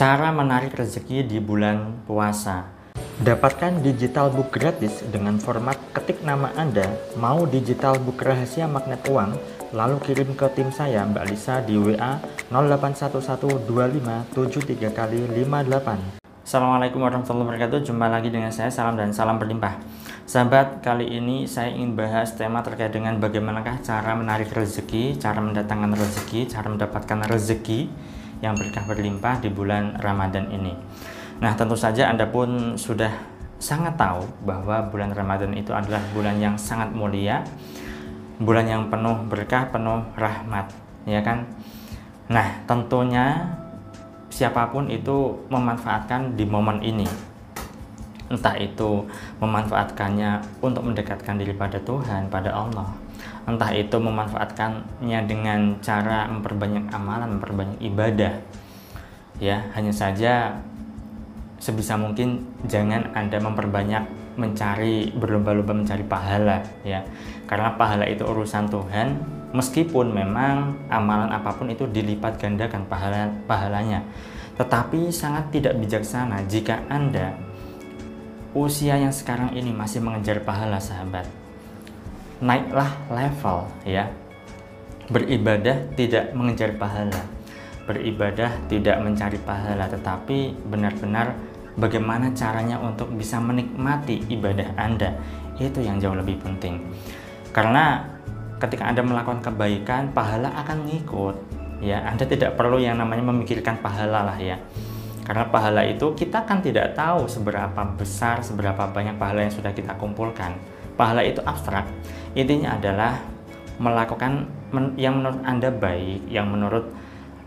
Cara menarik rezeki di bulan puasa. Dapatkan digital book gratis dengan format ketik nama Anda, mau digital book rahasia magnet uang, lalu kirim ke tim saya Mbak Lisa di WA 08112573 kali 58. Assalamualaikum warahmatullahi wabarakatuh Jumpa lagi dengan saya, salam dan salam berlimpah Sahabat, kali ini saya ingin bahas tema terkait dengan bagaimanakah cara menarik rezeki Cara mendatangkan rezeki, cara mendapatkan rezeki yang berkah berlimpah di bulan Ramadan ini. Nah, tentu saja Anda pun sudah sangat tahu bahwa bulan Ramadan itu adalah bulan yang sangat mulia, bulan yang penuh berkah, penuh rahmat, ya kan? Nah, tentunya siapa pun itu memanfaatkan di momen ini. Entah itu memanfaatkannya untuk mendekatkan diri pada Tuhan, pada Allah, entah itu memanfaatkannya dengan cara memperbanyak amalan, memperbanyak ibadah. Ya, hanya saja sebisa mungkin jangan Anda memperbanyak mencari berlomba-lomba mencari pahala ya. Karena pahala itu urusan Tuhan, meskipun memang amalan apa pun itu dilipat gandakan pahala pahalanya. Tetapi sangat tidak bijaksana jika Anda usia yang sekarang ini masih mengejar pahala sahabat. Naiklah level ya. Beribadah tidak mengejar pahala. Beribadah tidak mencari pahala tetapi benar-benar bagaimana caranya untuk bisa menikmati ibadah Anda. Itu yang jauh lebih penting. Karena ketika Anda melakukan kebaikan pahala akan ngikut ya. Anda tidak perlu yang namanya memikirkan pahala lah ya karena pahala itu kita kan tidak tahu seberapa besar seberapa banyak pahala yang sudah kita kumpulkan. Pahala itu abstrak. Intinya adalah melakukan yang menurut anda baik yang menurut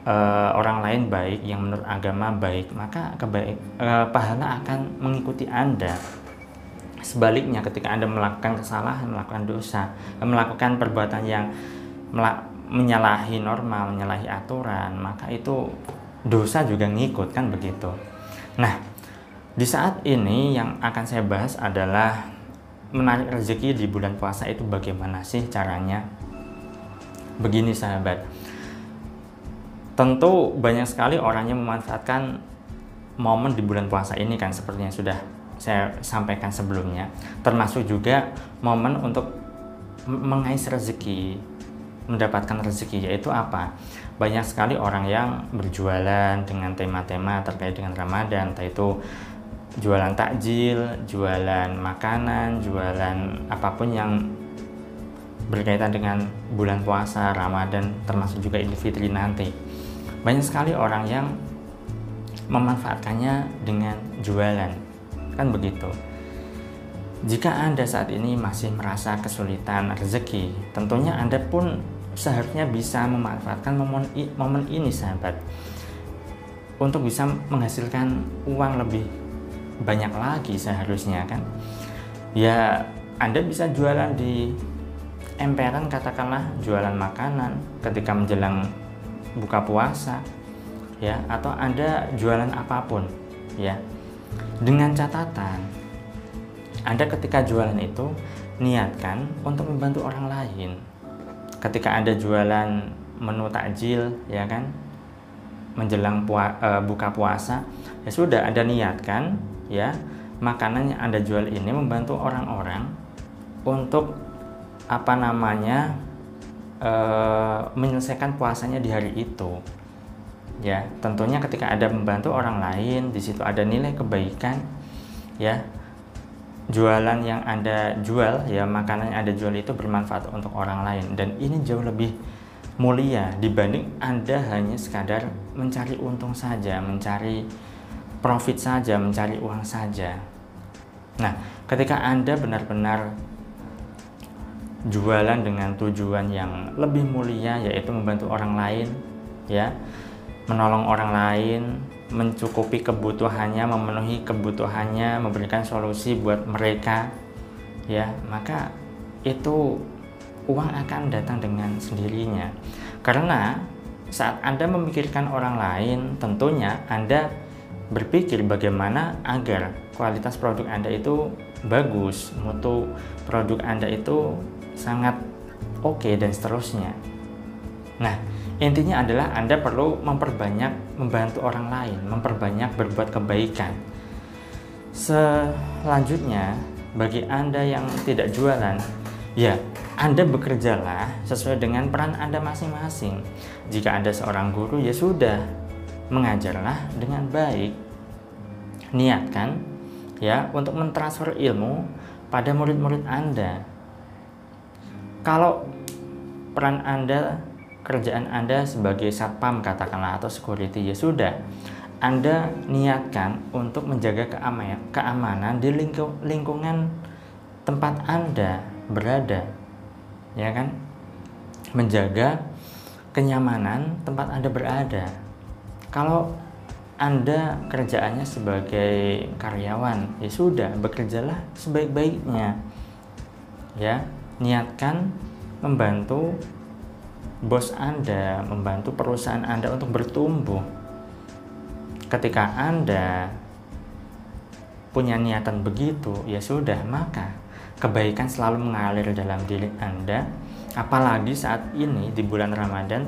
uh, orang lain baik yang menurut agama baik maka kebaik uh, pahala akan mengikuti anda. Sebaliknya ketika anda melakukan kesalahan melakukan dosa melakukan perbuatan yang menyalahi norma menyalahi aturan maka itu dosa juga ngikut kan begitu. Nah di saat ini yang akan saya bahas adalah menarik rezeki di bulan puasa itu bagaimana sih caranya? Begini sahabat, tentu banyak sekali orang yang memanfaatkan momen di bulan puasa ini kan seperti yang sudah saya sampaikan sebelumnya, termasuk juga momen untuk mengais rezeki, mendapatkan rezeki yaitu apa? Banyak sekali orang yang berjualan dengan tema-tema terkait dengan Ramadan, entah itu jualan takjil, jualan makanan, jualan apa pun yang berkaitan dengan bulan puasa, Ramadan, termasuk juga Idul Fitri nanti. Banyak sekali orang yang memanfaatkannya dengan jualan. Kan begitu. Jika Anda saat ini masih merasa kesulitan rezeki, tentunya Anda pun seharusnya bisa memanfaatkan momen, momen ini sahabat. Untuk bisa menghasilkan uang lebih banyak lagi seharusnya kan? Ya anda bisa jualan di emperan katakanlah jualan makanan ketika menjelang buka puasa ya atau anda jualan apa pun ya. Dengan catatan anda ketika jualan itu niatkan untuk membantu orang lain ketika anda jualan menu takjil ya kan? Menjelang pua, e, buka puasa ya sudah anda niatkan ya makanan yang anda jual ini membantu orang-orang untuk apa namanya e, menyelesaikan puasanya di hari itu. Ya tentunya ketika ada membantu orang lain di situ ada nilai kebaikan ya jualan yang anda jual ya makanan yang anda jual itu bermanfaat untuk orang lain dan ini jauh lebih mulia dibanding anda hanya sekadar mencari untung saja mencari profit saja, mencari uang saja. Nah, ketika Anda benar-benar jualan dengan tujuan yang lebih mulia yaitu membantu orang lain, ya, menolong orang lain, mencukupi kebutuhannya, memenuhi kebutuhannya, memberikan solusi buat mereka, ya, maka itu uang akan datang dengan sendirinya. Karena saat Anda memikirkan orang lain, tentunya Anda berpikir bagaimana agar kualitas produk Anda itu bagus, mutu produk Anda itu sangat oke okay, dan seterusnya. Nah, intinya adalah Anda perlu memperbanyak membantu orang lain, memperbanyak berbuat kebaikan. Selanjutnya, bagi Anda yang tidak jualan, ya Anda bekerjalah sesuai dengan peran Anda masing-masing. Jika Anda seorang guru, ya sudah, mengajarlah dengan baik. Niatkan ya untuk mentransfer ilmu pada murid-murid Anda. Kalau peran Anda kerjaan Anda sebagai satpam katakanlah atau security ya sudah. Anda niatkan untuk menjaga keamanan, keamanan di lingkung, lingkungan tempat Anda berada ya kan? Menjaga kenyamanan tempat Anda berada. Kalau anda kerjaannya sebagai karyawan, ya sudah bekerjalah sebaik-baiknya. Ya, niatkan membantu bos Anda, membantu perusahaan Anda untuk bertumbuh. Ketika Anda punya niatan begitu, ya sudah, maka kebaikan selalu mengalir dalam diri Anda. Apalagi saat ini di bulan Ramadan,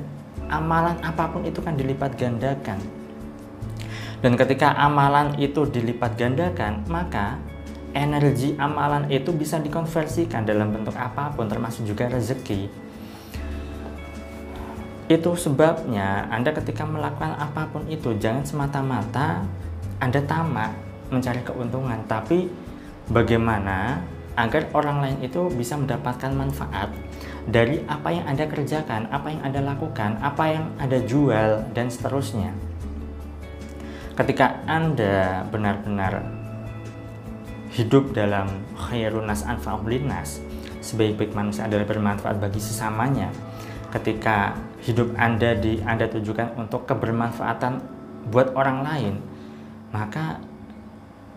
amalan apa pun itu kan dilipat gandakan. Dan ketika amalan itu dilipat gandakan, maka energi amalan itu bisa dikonversikan dalam bentuk apa pun termasuk juga rezeki itu sebabnya Anda ketika melakukan apa pun itu jangan semata-mata Anda tamak mencari keuntungan, tapi bagaimana agar orang lain itu bisa mendapatkan manfaat dari apa yang Anda kerjakan, apa yang Anda lakukan, apa yang Anda jual dan seterusnya. Ketika Anda benar-benar hidup dalam khairunas anfa'ulinas, sebaik-baik manusia adalah bermanfaat bagi sesamanya, ketika hidup Anda di Anda tujukan untuk kebermanfaatan buat orang lain, maka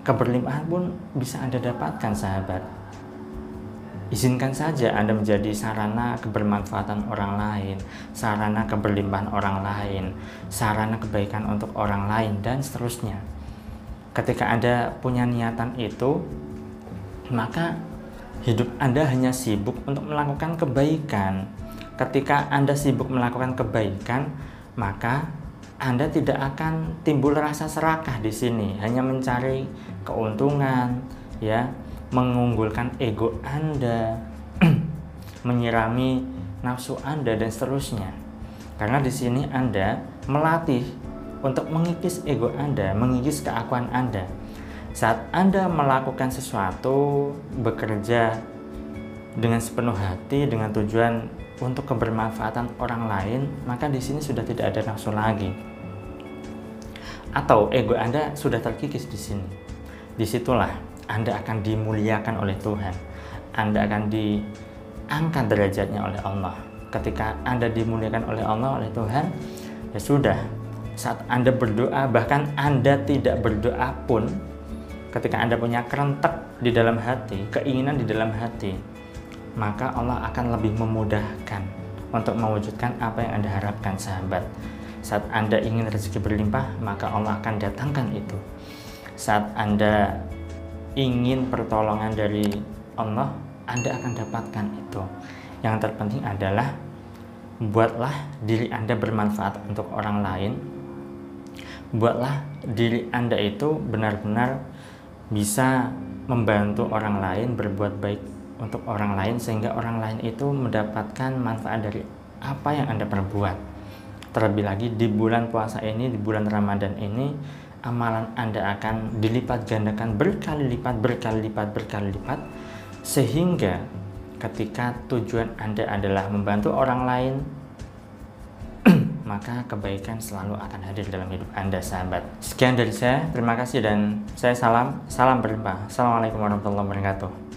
keberlimpahan pun bisa Anda dapatkan sahabat. Izinkan saja Anda menjadi sarana kebermanfaatan orang lain, sarana keberlimpahan orang lain, sarana kebaikan untuk orang lain, dan seterusnya. Ketika Anda punya niatan itu, maka hidup Anda hanya sibuk untuk melakukan kebaikan, ketika Anda sibuk melakukan kebaikan, maka Anda tidak akan timbul rasa serakah di sini, hanya mencari keuntungan, ya, mengunggulkan ego Anda, menyirami nafsu Anda dan seterusnya. Karena di sini Anda melatih untuk mengikis ego Anda, mengikis keakuan Anda. Saat Anda melakukan sesuatu, bekerja dengan sepenuh hati dengan tujuan untuk kebermanfaatan orang lain, maka di sini sudah tidak ada nafsu lagi. Atau ego Anda sudah terkikis di sini. Di situlah Anda akan dimuliakan oleh Tuhan. Anda akan diangkat derajatnya oleh Allah. Ketika Anda dimuliakan oleh Allah, oleh Tuhan, ya sudah. Saat Anda berdoa, bahkan Anda tidak berdoa pun, ketika Anda punya kerentek di dalam hati, keinginan di dalam hati, maka Allah akan lebih memudahkan untuk mewujudkan apa yang Anda harapkan sahabat. Saat Anda ingin rezeki berlimpah, maka Allah akan datangkan itu. Saat Anda ingin pertolongan dari Allah, Anda akan dapatkan itu. Yang terpenting adalah buatlah diri Anda bermanfaat untuk orang lain. Buatlah diri Anda itu benar-benar bisa membantu orang lain berbuat baik untuk orang lain sehingga orang lain itu mendapatkan manfaat dari apa yang Anda perbuat. Terlebih lagi di bulan puasa ini, di bulan Ramadan ini, amalan Anda akan dilipat gandakan berkali lipat, berkali lipat, berkali lipat sehingga ketika tujuan Anda adalah membantu orang lain maka kebaikan selalu akan hadir dalam hidup Anda sahabat. Sekian dari saya, terima kasih dan saya salam, salam berlimpah. Assalamualaikum warahmatullahi wabarakatuh.